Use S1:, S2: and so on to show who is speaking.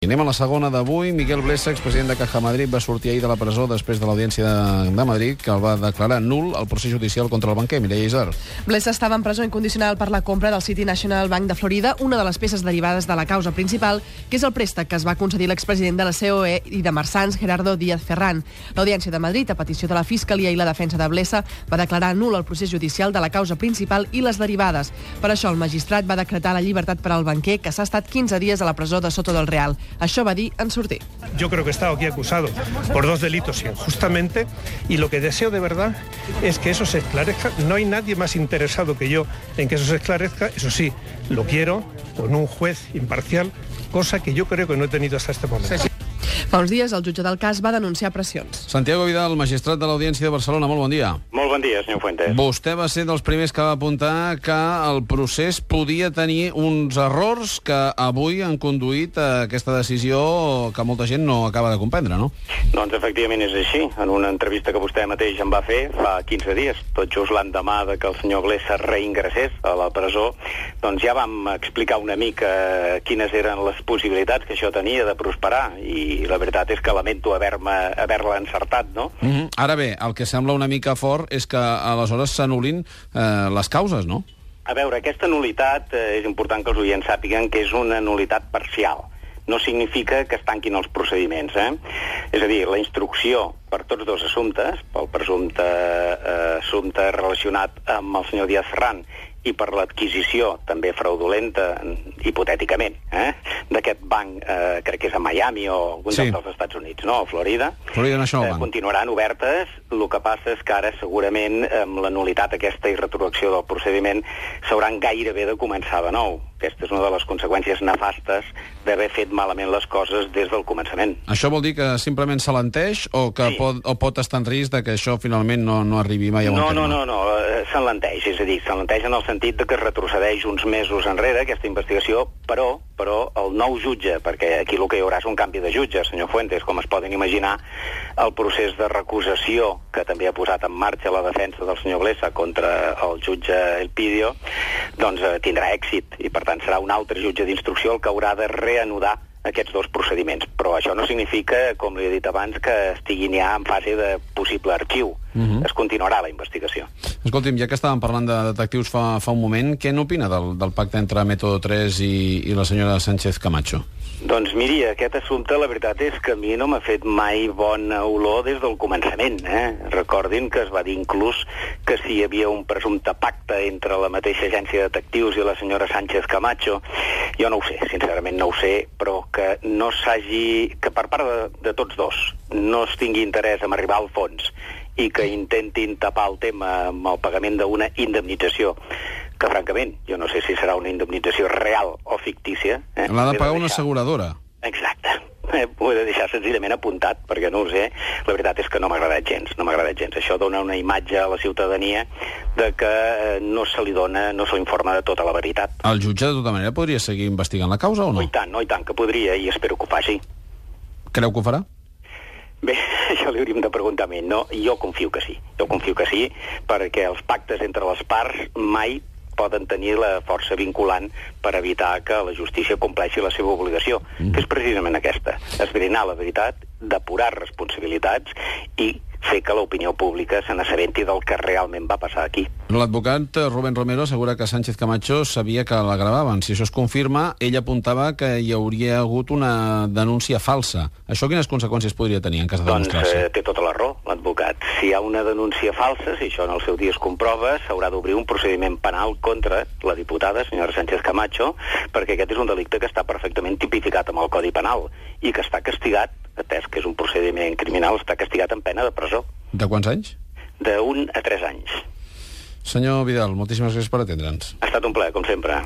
S1: I anem a la segona d'avui. Miquel Blesa, expresident de Caja Madrid, va sortir ahir de la presó després de l'audiència de, de Madrid, que el va declarar nul el procés judicial contra el banquer, Mireia Isar.
S2: Blesa estava en presó incondicional per la compra del City National Bank de Florida, una de les peces derivades de la causa principal, que és el préstec que es va concedir l'expresident de la COE i de Marsans, Gerardo Díaz Ferran. L'audiència de Madrid, a petició de la Fiscalia i la defensa de Blesa, va declarar nul el procés judicial de la causa principal i les derivades. Per això, el magistrat va decretar la llibertat per al banquer, que s'ha estat 15 dies a la presó de Soto del Real. Això va dir en sortir.
S3: Yo creo que he estado aquí acusado por dos delitos injustamente y lo que deseo de verdad es que eso se esclarezca. No hay nadie más interesado que yo en que eso se esclarezca. Eso sí, lo quiero con un juez imparcial, cosa que yo creo que no he tenido hasta este momento.
S2: Fa uns dies, el jutge del cas va denunciar pressions.
S1: Santiago Vidal, magistrat de l'Audiència de Barcelona, molt bon dia.
S4: Molt bon dia, senyor Fuentes.
S1: Vostè va ser dels primers que va apuntar que el procés podia tenir uns errors que avui han conduït a aquesta decisió que molta gent no acaba de comprendre, no?
S4: Doncs efectivament és així. En una entrevista que vostè mateix em va fer fa 15 dies, tot just l'endemà de que el senyor Blesa reingressés a la presó, doncs ja vam explicar una mica quines eren les possibilitats que això tenia de prosperar i la veritat és que lamento haver-me haver-la encertat, no?
S1: Mm -hmm. Ara bé, el que sembla una mica fort és que aleshores s'anulin eh, les causes, no?
S4: A veure, aquesta nulitat eh, és important que els oients sàpiguen que és una nulitat parcial. No significa que es tanquin els procediments. Eh? És a dir, la instrucció per tots dos assumptes, pel presumpte eh, assumpte relacionat amb el senyor Díaz Ferran i per l'adquisició també fraudulenta, hipotèticament, eh, d'aquest banc, eh, crec que és a Miami o algun
S1: Sí.
S4: dels Estats Units, no? A Florida.
S1: Florida National
S4: Eh,
S1: Bank.
S4: continuaran obertes. El que passa és que ara, segurament, amb la nulitat aquesta i retroacció del procediment, s'hauran gairebé de començar de nou. Aquesta és una de les conseqüències nefastes d'haver fet malament les coses des del començament.
S1: Això vol dir que simplement s'alenteix o que
S4: Sí.
S1: pot, o pot estar en risc de que això finalment no, no arribi mai a bon
S4: No,
S1: terme?
S4: no, no, no, eh, s'enlenteix, és a dir, s'enlenteix en el sentit de que es retrocedeix uns mesos enrere aquesta investigació, però però el nou jutge, perquè aquí el que hi haurà és un canvi de jutge, senyor Fuentes, com es poden imaginar, el procés de recusació que també ha posat en marxa la defensa del senyor Blesa contra el jutge Elpidio, doncs eh, tindrà èxit, i per tant serà un altre jutge d'instrucció el que haurà de reanudar aquests dos procediments. Però això no significa, com li he dit abans, que estiguin ja en fase de possible arxiu.
S1: Mhm.
S4: Es continuarà la investigació.
S1: Escolti'm, ja que estàvem parlant de detectius fa, fa un moment, què n'opina del, del pacte entre Método 3 i, i la senyora Sánchez Camacho?
S4: Doncs miri, aquest assumpte la veritat és que a mi no m'ha fet mai bona olor des del començament. Eh? Recordin que es va dir inclús que si hi havia un presumpte pacte entre la mateixa agència de detectius i la senyora Sánchez Camacho, jo no ho sé, sincerament no ho sé, però que no s'hagi... que per part de, de tots dos no es tingui interès en arribar al fons i que intentin tapar el tema amb el pagament d'una indemnització que francament jo no sé si serà una indemnització real o fictícia. Eh?
S1: L'ha de pagar una asseguradora.
S4: Exacte. Eh, ho he de deixar senzillament apuntat, perquè no ho sé. La veritat és que no m'ha agradat gens, no m'ha agradat gens. Això dona una imatge a la ciutadania de que eh, no se li dona, no se l'informa de tota la veritat.
S1: El jutge, de tota manera, podria seguir investigant la causa o
S4: No.
S1: no?
S4: I tant, no, i tant, que podria, i espero que ho faci.
S1: Creu que ho farà?
S4: Bé, això li hauríem de preguntar a mi. No, jo confio que sí. Jo confio que sí, perquè els pactes entre les parts mai poden tenir la força vinculant per evitar que la justícia compleixi la seva obligació, mm. que és precisament aquesta, esbrinar la veritat, depurar responsabilitats i fer que l'opinió pública se n'assabenti del que realment va passar aquí.
S1: L'advocat eh, Rubén Romero assegura que Sánchez Camacho sabia que la gravaven. Si això es confirma, ell apuntava que hi hauria hagut una denúncia falsa. Això quines conseqüències podria tenir en cas de
S4: Doncs
S1: demostrar-se?
S4: eh, té tota la raó, l'advocat. Si hi ha una denúncia falsa, si això en el seu dia es comprova, s'haurà d'obrir un procediment penal contra la diputada, senyora Sánchez Camacho, perquè aquest és un delicte que està perfectament tipificat amb el Codi Penal i que està castigat, atès que és un procediment criminal, està castigat amb pena de presó,
S1: De quants anys?
S4: d'un a tres anys.
S1: Senyor Vidal, moltíssimes gràcies per atendre'ns.
S4: Ha estat un plaer, com sempre.